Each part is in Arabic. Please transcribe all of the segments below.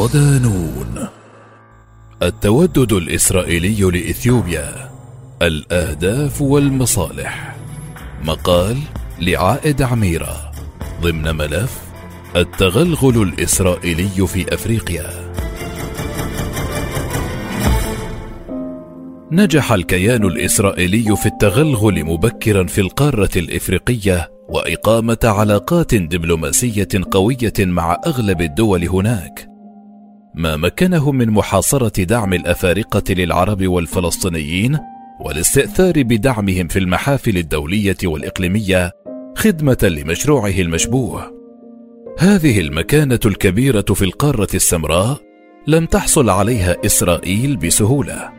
صدانون. التودد الإسرائيلي لإثيوبيا الأهداف والمصالح. مقال لعائد عميرة ضمن ملف التغلغل الإسرائيلي في أفريقيا. نجح الكيان الإسرائيلي في التغلغل مبكرا في القارة الإفريقية وإقامة علاقات دبلوماسية قوية مع أغلب الدول هناك. ما مكنه من محاصرة دعم الأفارقة للعرب والفلسطينيين والاستئثار بدعمهم في المحافل الدولية والإقليمية خدمة لمشروعه المشبوه. هذه المكانة الكبيرة في القارة السمراء لم تحصل عليها إسرائيل بسهولة،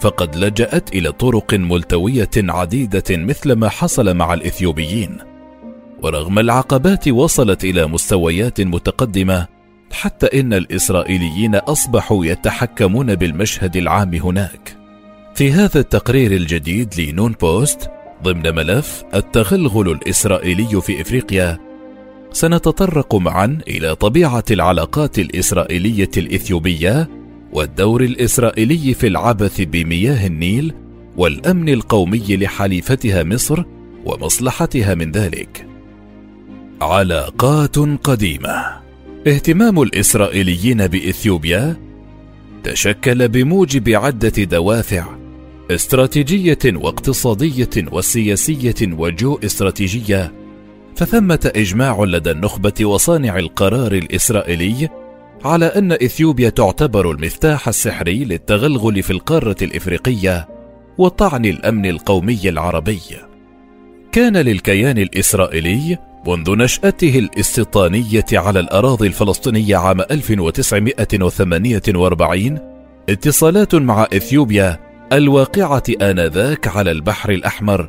فقد لجأت إلى طرق ملتوية عديدة مثل ما حصل مع الإثيوبيين. ورغم العقبات وصلت إلى مستويات متقدمة حتى إن الإسرائيليين أصبحوا يتحكمون بالمشهد العام هناك. في هذا التقرير الجديد لنون بوست ضمن ملف التغلغل الإسرائيلي في إفريقيا سنتطرق معا إلى طبيعة العلاقات الإسرائيلية الإثيوبية والدور الإسرائيلي في العبث بمياه النيل والأمن القومي لحليفتها مصر ومصلحتها من ذلك. علاقات قديمة اهتمام الإسرائيليين بإثيوبيا تشكل بموجب عدة دوافع استراتيجية واقتصادية وسياسية وجو استراتيجيه فثمة إجماع لدى النخبة وصانع القرار الإسرائيلي على أن إثيوبيا تعتبر المفتاح السحري للتغلغل في القارة الإفريقية وطعن الأمن القومي العربي. كان للكيان الإسرائيلي منذ نشأته الاستيطانية على الأراضي الفلسطينية عام 1948 اتصالات مع إثيوبيا الواقعة آنذاك على البحر الأحمر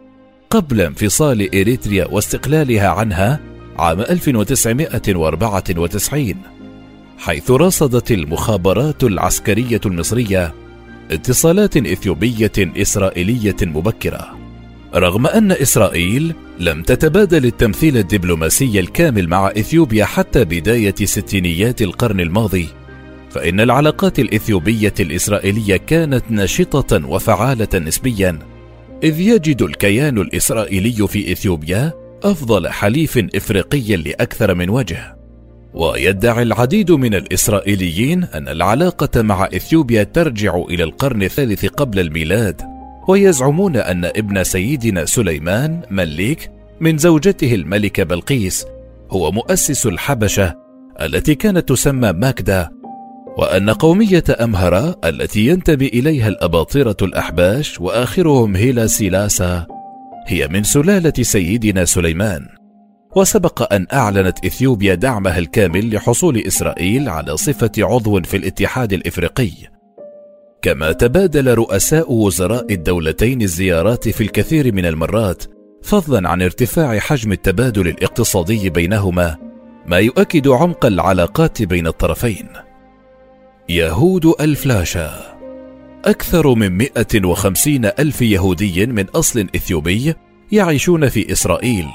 قبل انفصال إريتريا واستقلالها عنها عام 1994 حيث رصدت المخابرات العسكرية المصرية اتصالات إثيوبية إسرائيلية مبكرة. رغم أن إسرائيل لم تتبادل التمثيل الدبلوماسي الكامل مع إثيوبيا حتى بداية ستينيات القرن الماضي فإن العلاقات الإثيوبية الإسرائيلية كانت نشطة وفعالة نسبيا إذ يجد الكيان الإسرائيلي في إثيوبيا أفضل حليف إفريقي لأكثر من وجه. ويدعي العديد من الإسرائيليين أن العلاقة مع إثيوبيا ترجع إلى القرن الثالث قبل الميلاد ويزعمون أن ابن سيدنا سليمان مليك من زوجته الملكة بلقيس هو مؤسس الحبشة التي كانت تسمى ماكدا وأن قومية أمهرة التي ينتمي إليها الأباطرة الأحباش وآخرهم هيلا سيلاسا هي من سلالة سيدنا سليمان. وسبق أن أعلنت إثيوبيا دعمها الكامل لحصول إسرائيل على صفة عضو في الاتحاد الإفريقي. كما تبادل رؤساء وزراء الدولتين الزيارات في الكثير من المرات فضلا عن ارتفاع حجم التبادل الاقتصادي بينهما ما يؤكد عمق العلاقات بين الطرفين. يهود ألفلاشا. أكثر من 150 ألف يهودي من أصل إثيوبي يعيشون في إسرائيل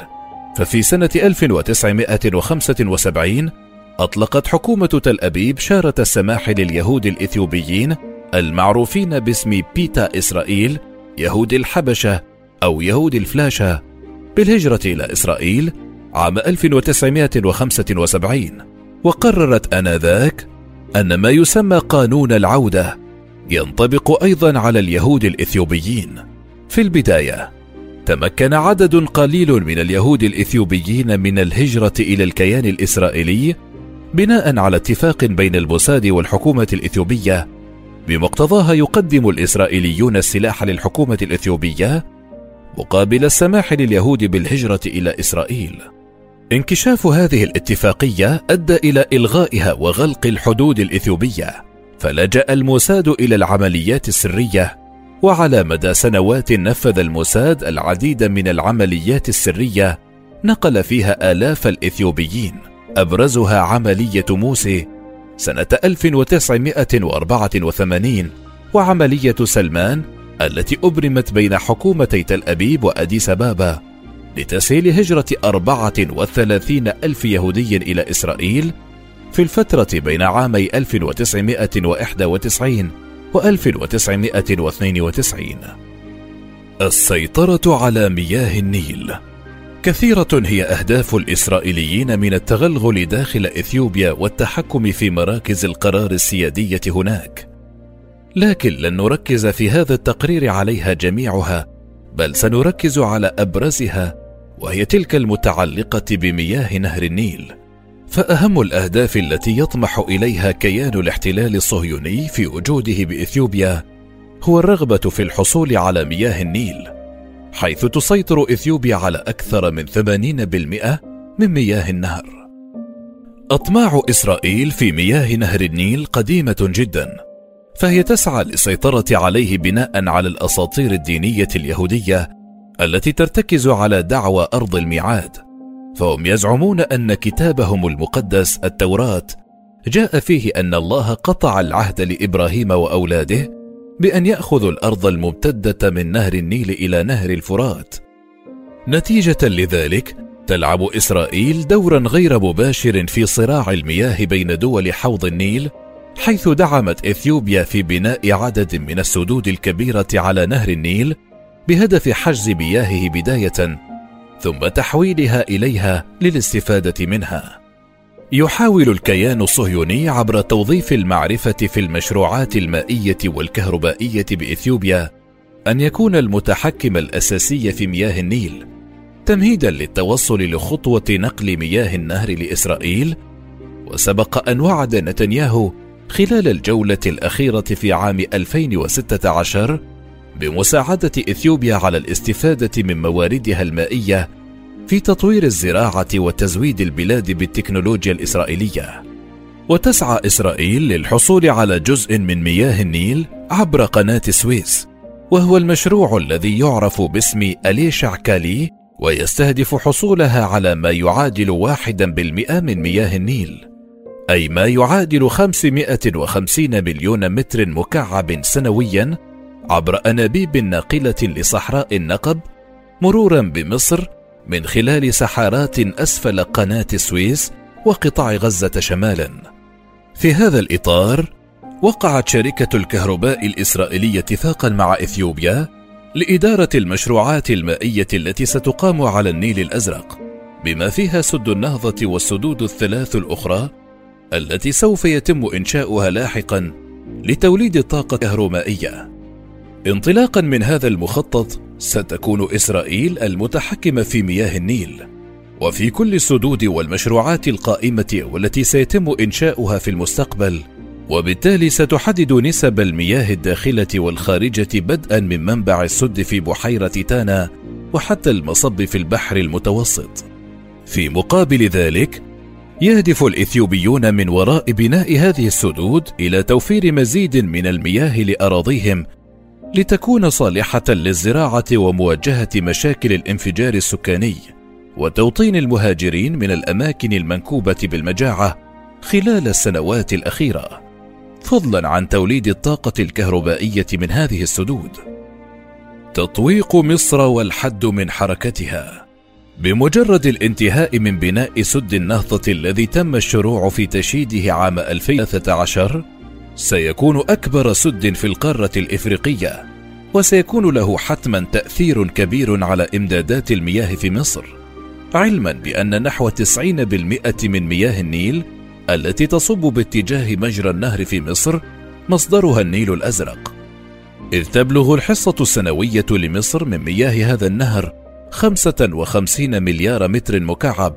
ففي سنة 1975 أطلقت حكومة تل أبيب شارة السماح لليهود الإثيوبيين المعروفين باسم بيتا إسرائيل يهود الحبشة أو يهود الفلاشة بالهجرة إلى إسرائيل عام 1975 وقررت آنذاك أن ما يسمى قانون العودة ينطبق أيضا على اليهود الإثيوبيين. في البداية تمكن عدد قليل من اليهود الإثيوبيين من الهجرة إلى الكيان الإسرائيلي بناء على اتفاق بين الموساد والحكومة الإثيوبية بمقتضاها يقدم الإسرائيليون السلاح للحكومة الإثيوبية مقابل السماح لليهود بالهجرة إلى إسرائيل. انكشاف هذه الاتفاقية أدى إلى إلغائها وغلق الحدود الإثيوبية، فلجأ الموساد إلى العمليات السرية، وعلى مدى سنوات نفذ الموساد العديد من العمليات السرية نقل فيها آلاف الإثيوبيين، أبرزها عملية موسي سنة 1984 وعملية سلمان التي أبرمت بين حكومتي تل أبيب وأديس بابا لتسهيل هجرة 34 ألف يهودي إلى إسرائيل في الفترة بين عامي 1991 و 1992 السيطرة على مياه النيل. كثيرة هي أهداف الإسرائيليين من التغلغل داخل إثيوبيا والتحكم في مراكز القرار السيادية هناك. لكن لن نركز في هذا التقرير عليها جميعها بل سنركز على أبرزها وهي تلك المتعلقة بمياه نهر النيل. فأهم الأهداف التي يطمح إليها كيان الاحتلال الصهيوني في وجوده بإثيوبيا هو الرغبة في الحصول على مياه النيل. حيث تسيطر إثيوبيا على أكثر من 80% من مياه النهر. أطماع إسرائيل في مياه نهر النيل قديمة جدا فهي تسعى للسيطرة عليه بناء على الأساطير الدينية اليهودية التي ترتكز على دعوى أرض الميعاد. فهم يزعمون أن كتابهم المقدس التوراة جاء فيه أن الله قطع العهد لإبراهيم وأولاده بأن يأخذوا الأرض الممتدة من نهر النيل إلى نهر الفرات. نتيجة لذلك تلعب إسرائيل دورا غير مباشر في صراع المياه بين دول حوض النيل حيث دعمت إثيوبيا في بناء عدد من السدود الكبيرة على نهر النيل بهدف حجز مياهه بداية ثم تحويلها إليها للاستفادة منها. يحاول الكيان الصهيوني عبر توظيف المعرفة في المشروعات المائية والكهربائية بإثيوبيا أن يكون المتحكم الأساسي في مياه النيل، تمهيدا للتوصل لخطوة نقل مياه النهر لإسرائيل، وسبق أن وعد نتنياهو خلال الجولة الأخيرة في عام 2016 بمساعدة إثيوبيا على الاستفادة من مواردها المائية في تطوير الزراعة وتزويد البلاد بالتكنولوجيا الإسرائيلية. وتسعى إسرائيل للحصول على جزء من مياه النيل عبر قناة السويس، وهو المشروع الذي يعرف باسم أليشع كالي ويستهدف حصولها على ما يعادل واحدا بالمئة من مياه النيل أي ما يعادل 550 مليون متر مكعب سنويا عبر أنابيب ناقلة لصحراء النقب مرورا بمصر من خلال سحارات أسفل قناة السويس وقطاع غزة شمالا. في هذا الإطار وقعت شركة الكهرباء الإسرائيلية اتفاقا مع إثيوبيا لإدارة المشروعات المائية التي ستقام على النيل الأزرق بما فيها سد النهضة والسدود الثلاث الأخرى التي سوف يتم إنشاؤها لاحقا لتوليد طاقة كهرومائية. انطلاقا من هذا المخطط ستكون إسرائيل المتحكمة في مياه النيل وفي كل السدود والمشروعات القائمة والتي سيتم إنشاؤها في المستقبل وبالتالي ستحدد نسب المياه الداخلة والخارجة بدءا من منبع السد في بحيرة تانا وحتى المصب في البحر المتوسط. في مقابل ذلك، يهدف الإثيوبيون من وراء بناء هذه السدود إلى توفير مزيد من المياه لأراضيهم لتكون صالحة للزراعة ومواجهة مشاكل الانفجار السكاني وتوطين المهاجرين من الأماكن المنكوبة بالمجاعة خلال السنوات الأخيرة، فضلا عن توليد الطاقة الكهربائية من هذه السدود. تطويق مصر والحد من حركتها بمجرد الانتهاء من بناء سد النهضة الذي تم الشروع في تشييده عام 2013 سيكون أكبر سد في القارة الإفريقية وسيكون له حتما تأثير كبير على إمدادات المياه في مصر علما بأن نحو 90% من مياه النيل التي تصب باتجاه مجرى النهر في مصر مصدرها النيل الأزرق. إذ تبلغ الحصة السنوية لمصر من مياه هذا النهر 55 مليار متر مكعب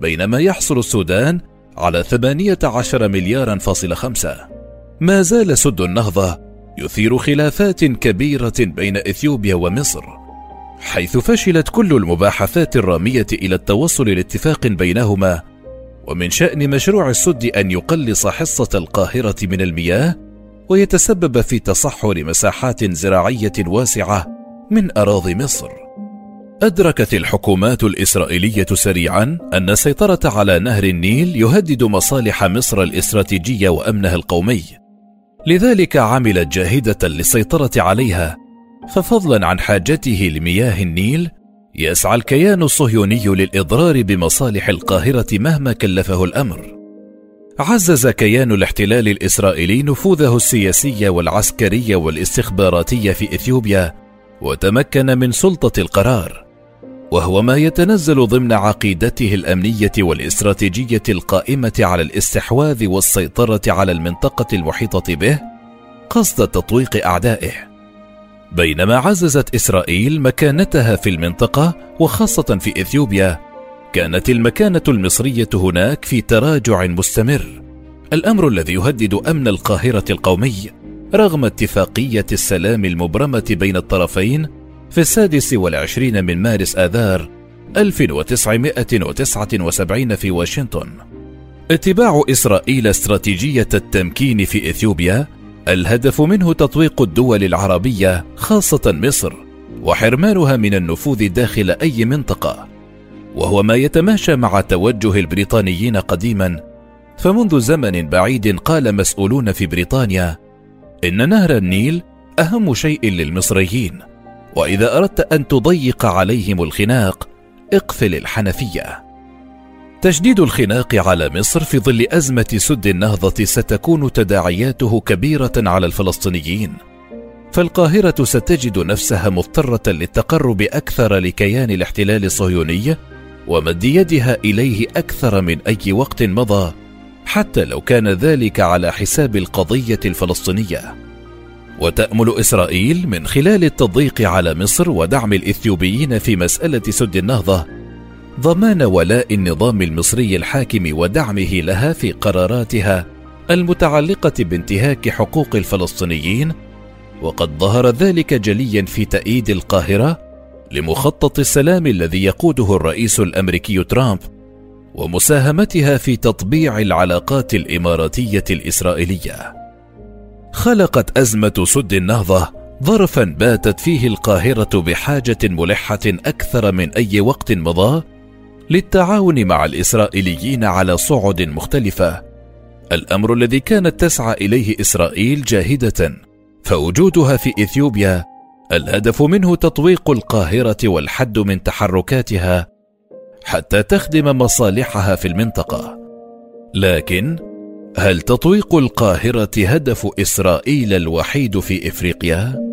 بينما يحصل السودان على 18 مليارا فاصل خمسة. ما زال سد النهضة يثير خلافات كبيرة بين إثيوبيا ومصر حيث فشلت كل المباحثات الرامية إلى التوصل لاتفاق بينهما ومن شأن مشروع السد أن يقلص حصة القاهرة من المياه ويتسبب في تصحر مساحات زراعية واسعة من أراضي مصر. أدركت الحكومات الإسرائيلية سريعا أن السيطرة على نهر النيل يهدد مصالح مصر الاستراتيجية وأمنها القومي، لذلك عملت جاهدة للسيطرة عليها ففضلا عن حاجته لمياه النيل يسعى الكيان الصهيوني للإضرار بمصالح القاهرة مهما كلفه الأمر. عزز كيان الاحتلال الإسرائيلي نفوذه السياسي والعسكري والاستخباراتي في إثيوبيا وتمكن من سلطة القرار. وهو ما يتنزل ضمن عقيدته الأمنية والاستراتيجية القائمة على الاستحواذ والسيطرة على المنطقة المحيطة به قصد تطويق أعدائه. بينما عززت إسرائيل مكانتها في المنطقة وخاصة في إثيوبيا كانت المكانة المصرية هناك في تراجع مستمر. الأمر الذي يهدد أمن القاهرة القومي رغم اتفاقية السلام المبرمة بين الطرفين في السادس والعشرين من مارس آذار 1979 في واشنطن. اتباع إسرائيل استراتيجية التمكين في إثيوبيا الهدف منه تطويق الدول العربية خاصة مصر وحرمانها من النفوذ داخل أي منطقة. وهو ما يتماشى مع توجه البريطانيين قديما فمنذ زمن بعيد قال مسؤولون في بريطانيا إن نهر النيل أهم شيء للمصريين. وإذا أردت أن تضيق عليهم الخناق اقفل الحنفية. تشديد الخناق على مصر في ظل أزمة سد النهضة ستكون تداعياته كبيرة على الفلسطينيين. فالقاهرة ستجد نفسها مضطرة للتقرب أكثر لكيان الاحتلال الصهيوني ومد يدها إليه أكثر من أي وقت مضى حتى لو كان ذلك على حساب القضية الفلسطينية. وتأمل إسرائيل من خلال التضييق على مصر ودعم الإثيوبيين في مسألة سد النهضة ضمان ولاء النظام المصري الحاكم ودعمه لها في قراراتها المتعلقة بانتهاك حقوق الفلسطينيين وقد ظهر ذلك جليا في تأييد القاهرة لمخطط السلام الذي يقوده الرئيس الأمريكي ترامب ومساهمتها في تطبيع العلاقات الإماراتية الإسرائيلية. خلقت أزمة سد النهضة ظرفا باتت فيه القاهرة بحاجة ملحة أكثر من أي وقت مضى للتعاون مع الإسرائيليين على صعد مختلفة. الأمر الذي كانت تسعى إليه إسرائيل جاهدة فوجودها في إثيوبيا الهدف منه تطويق القاهرة والحد من تحركاتها حتى تخدم مصالحها في المنطقة. لكن هل تطويق القاهرة هدف إسرائيل الوحيد في إفريقيا؟